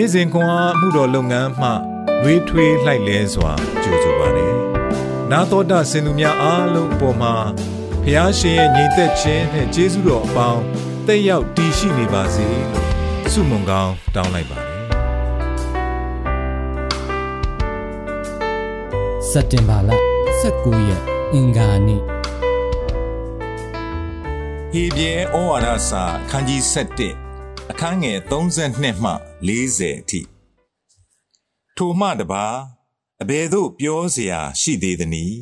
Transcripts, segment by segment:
နေ့စဉ်ခွန်အားမှုတော်လုပ်ငန်းမှလွေးထွေးလှိုက်လဲစွာကြိုဆိုပါတယ်။နာတော်တာစင်သူများအားလုံးအပေါ်မှာဖျားရှင်ရဲ့ညီသက်ခြင်းနဲ့ကျေးဇူးတော်အပေါင်းတက်ရောက်တည်ရှိနေပါစေလို့ဆုမွန်ကောင်းတောင်းလိုက်ပါတယ်။စက်တင်ဘာလ19ရက်အင်္ဂါနေ့ဟေပြဲဩဝါဒစာအခန်းကြီး7 အခန်းငယ်32မှ40အထိထိုမှတပါအဘယ်သို့ပြောเสียရှိသေးသနည်း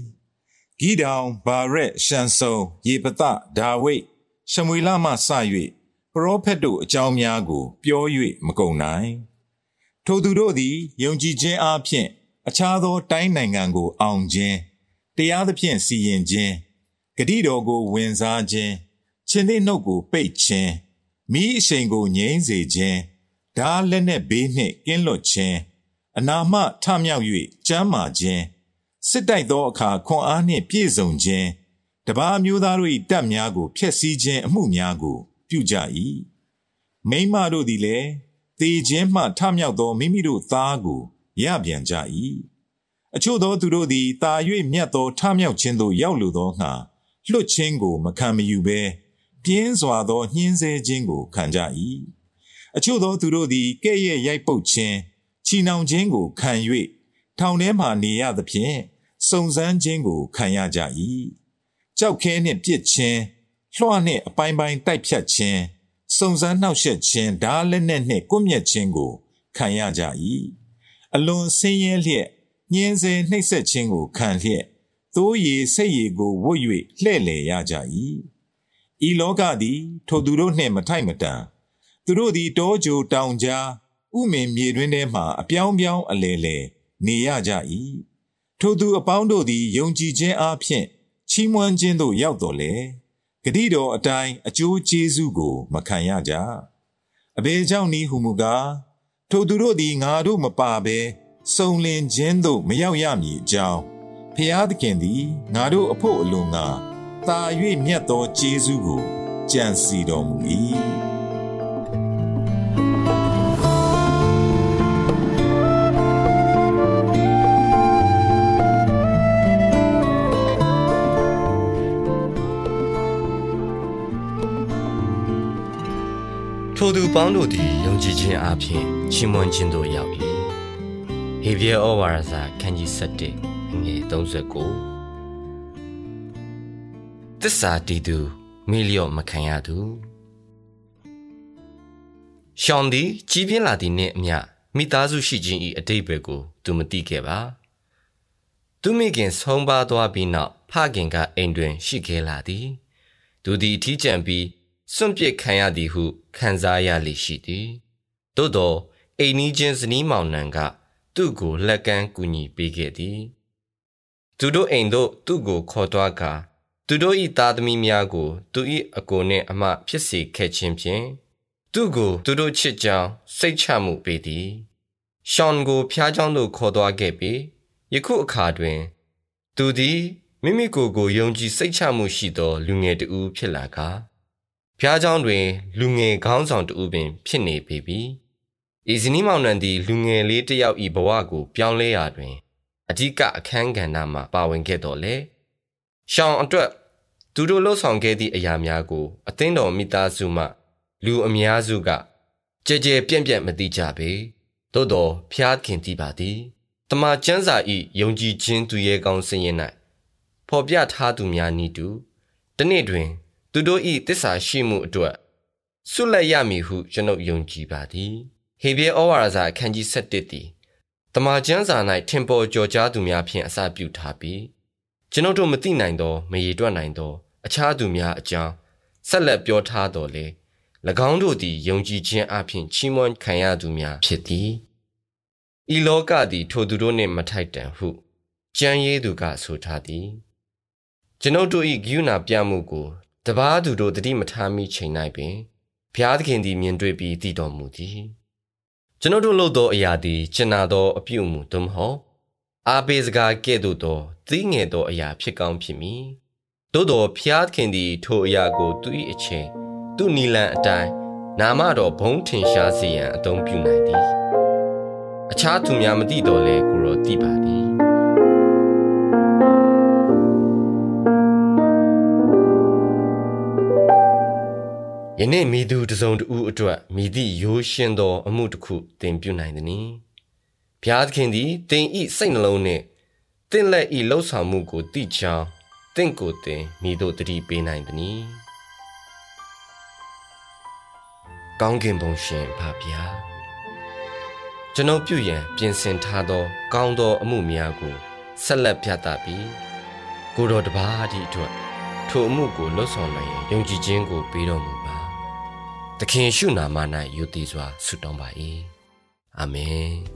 ဂိဒေါင်ဘာရက်ရှန်ဆုံယေပသဒါဝိတ်ရှမွေလမှစ၍ပရောဖက်တို့အကြောင်းများကို ပြော၍မကုန်နိုင်ထိုသူတို့သည်ယုံကြည်ခြင်းအပြင်အခြားသော တိုင်းနိုင်ငံကို အောင်ခြင်းတရားသဖြင့်စီရင်ခြင်းဂတိတော်ကိုဝင်စားခြင်းရှင်သေးနှုတ်ကိုပိတ်ခြင်း မိအရှိန်ကိုငြိမ့်စေခြင်းဓာလက်နဲ့ဘေးနှင့်ကင်းလွတ်ခြင်းအနာမထမြောက်၍ကျမ်းမာခြင်းစစ်တိုက်သောအခါခွန်အားနှင့်ပြည့်စုံခြင်းတပါးမျိုးသားတို့၏တပ်များကိုဖျက်ဆီးခြင်းအမှုများကို ပြုကြ၏မိမတို့သည်လည်းတေခြင်းမှထမြောက်သောမိမိတို့သားကိုရပြန်ကြ၏အချို့သောသူတို့သည်တာ၍မြတ်သောထမြောက်ခြင်းသို့ရောက်လိုသောငှာလွတ်ခြင်းကိုမခံမယူဘဲ ပြင်းစွာသောညှင်းဆဲခြင်းကိုခံကြ၏အချို့သောသူတို့သည်ကဲ့ရဲ့ရိုက်ပုတ်ခြင်းချီနှောင်ခြင်းကိုခံ၍ထောင်ထဲမှနေရသဖြင့်စုံစမ်းခြင်းကိုခံရကြ၏ကြောက်ခဲနှင့်ပြစ်ခြင်းလွှနှင့်အပိုင်းပိုင်းတိုက်ဖြတ်ခြင်းစုံစမ်းနှောက်ယှက်ခြင်းဓာလက်နက်နှင့်ကွမျက်ခြင်းကိုခံရကြ၏အလွန်ဆင်းရဲလျက်ညှင်းဆဲနှိပ်စက်ခြင်းကိုခံလျက်သိုးရည်စိတ်ရည်ကိုဝတ်၍လှဲ့လေရကြ၏ ဤလောကသည် ထိုသူတို့နှင့်မထိုက်မတန်သူတို့သည်တောကြိုတောင်ကြားဥမင်မြေတွင်ထဲမှအပြောင်းပြောင်းအလေလေနေရကြ၏ထိုသူအပေါင်းတို့သည်ယုံကြည်ခြင်းအားဖြင့်ချီးမွမ်းခြင်းသို့ရောက်တော်လေဂတိတော်အတိုင်းအကျိုးကျေးဇူးကို မခံရကြအဘယ်ကြောင့်နည်းဟုမူကားထိုသူတို့သည်ငါတို့မပါဘဲစုံလင်ခြင်းသို့မရောက်ရမည်အကြောင်းဖျားသခင်သည်ငါတို့အဖို့အလိုငါ သာ၍မြတ်သောကျေးဇူးကိုကြံစီတော်မူ၏ထိုသူပေါင်းတို့သည်ယုံကြည်ခြင်းအပြင်ချီးမွမ်းခြင်းသို့ရောက်၏ဟေဘရဲဩဝါဒစာခန်းကြီး7အငယ်39 သစ္စာတည်သူမိလျော့မခံရသူရှောင်းသည်ကြီးပြင်းလာသည်နှင့်အမျှမိသားစုရှိခြင်း၏အတိတ်ပဲကို သူမသိခဲ့ပါသူမိခင်ဆုံးပါသွားပြီးနောက်ဖခင်ကအိမ်တွင် ရှိခဲ့လာသည်သူသည်အထီးကျန်ပြီးစွန့်ပစ်ခံရသည်ဟုခံစားရလိရှိသည်သို့သောအိမ်နီးချင်းဇနီးမောင်နှံက သူ့ကိုလက်ကမ်းကူညီပေးခဲ့သည် သူတို့အိမ်သို့သူ့ကိုခေါ်သွားကာ သူတို့၏သားသမီးများကို သူ၏အကိုနှင့်အမဖြစ်စေခဲ့ခြင်းဖြင့်သူကို သူတို့ချစ်ကြောင်းစိတ်ချမှုပေးသည်ရှောန်ကိုဖျားကြောင်းသို့ခေါ်သွားခဲ့ပြီးယခုအခါတွင် သူသည်မိမိကိုယ်ကိုယုံကြည်စိတ်ချမှုရှိသော လူငယ်တဦးဖြစ်လာကားဖျားကြောင်းတွင် လူငယ်ခေါင်းဆောင်တဦးပင် ဖြစ်နေပေပြီဤဇနီးမောင်နှံသည်လူငယ်လေးတစ်ယောက်၏ဘဝကို ပြောင်းလဲရာတွင်အဓိကအခန်းကဏ္ဍမှပါဝင်ခဲ့တော်လဲ။ ရှောင်းအတွက်သူတို့လှုပ်ဆောင်ခဲ့သည့်အရာများကို အသင်းတော်မိသားစုမှ လူအများစုကကြဲကြဲပြန့်ပြန့်မသိကြပေသို့တော်ဖျားခင်သိပါသည်တမန်ကျမ်းစာဤယုံကြည်ခြင်းသူရဲ့ကောင်းစင်ရင်၌ဖော်ပြထားသူများနီးတူတနေ့တွင် သူတို့ဤတစ္ဆာရှိမှုအတွက်ဆွလက်ရမည်ဟုကျွန်ုပ်ယုံကြည်ပါသည်ဟေဘရဲဩဝါဒစာအခန်းကြီး7သည်တမန်ကျမ်းစာ၌ထင်ပေါ်ကျော်ကြားသူများဖြင့်အစပြုထားပြီး ကျွန်ုပ်တို့မသိနိုင်သောမရေတွက်နိုင်သော အခြားသူများအကြောင်းဆက်လက်ပြောထားတော်လေ၎င်းတို့သည်ယုံကြည်ခြင်းအပြင်ချီးမွမ်းခံရသူများဖြစ်သည်ဤလောကသည် ထိုသူတို့နှင့်မထိုက်တန်ဟုကြံရည်သူကဆိုထားသည်ကျွန်ုပ်တို့၏ဂိယူနာပြမှုကိုတပားသူတို့တတိမထားမိချိန်၌ပင်ဘုရားသခင်သည်မြင်တွေ့ပြီးသိတော်မူသည်ကျွန်ုပ်တို့လုပ်သောအရာသည်ကျင်နာသောအပြုအမူသို့မဟုတ် အာဘေစကားကဲ့သို့သောသီးငယ်သောအရာဖြစ်ကောင်းဖြစ်မည်သို့သောဖျားခင်သည်ထိုအရာကိုသူ၏အချိန်သူ့နီလန်အတိုင်းနာမတော်ဘုံထင်ရှားစေရန်အသုံးပြုနိုင်သည်အခြားသူများမသိတော့လဲကိုရောသိပါသည်ယနေ့မိသူတစုံတဦးအတွက်မိသည့်ရိုးရှင်းသောအမှုတစ်ခုသင်ပြုနိုင်သည်။ ဘုရားသခင်သည်သင်ဤစိတ်နှလုံးနှင့်သင်လက်ဤလှုပ်ဆောင်မှုကိုသိချောင်းသင်ကိုယ်သင်မိတို့တတိပေးနိုင်သည်။ကောင်းကင်ဘုံရှင်ဖဗျာကျွန်ုပ်ပြုရန်ပြင်ဆင်ထားသော ကောင်းသောအမှုများကိုဆက်လက်ပြသပြီးကိုတော်တပါးဒီအတွက်ထိုအမှုကိုလှုပ်ဆောင်နိုင်ရင်ယုံကြည်ခြင်းကိုပေးတော်မူပါသခင်ရှုနာမ၌ယုတည်စွာဆုတောင်းပါ၏အာမင်